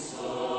soul.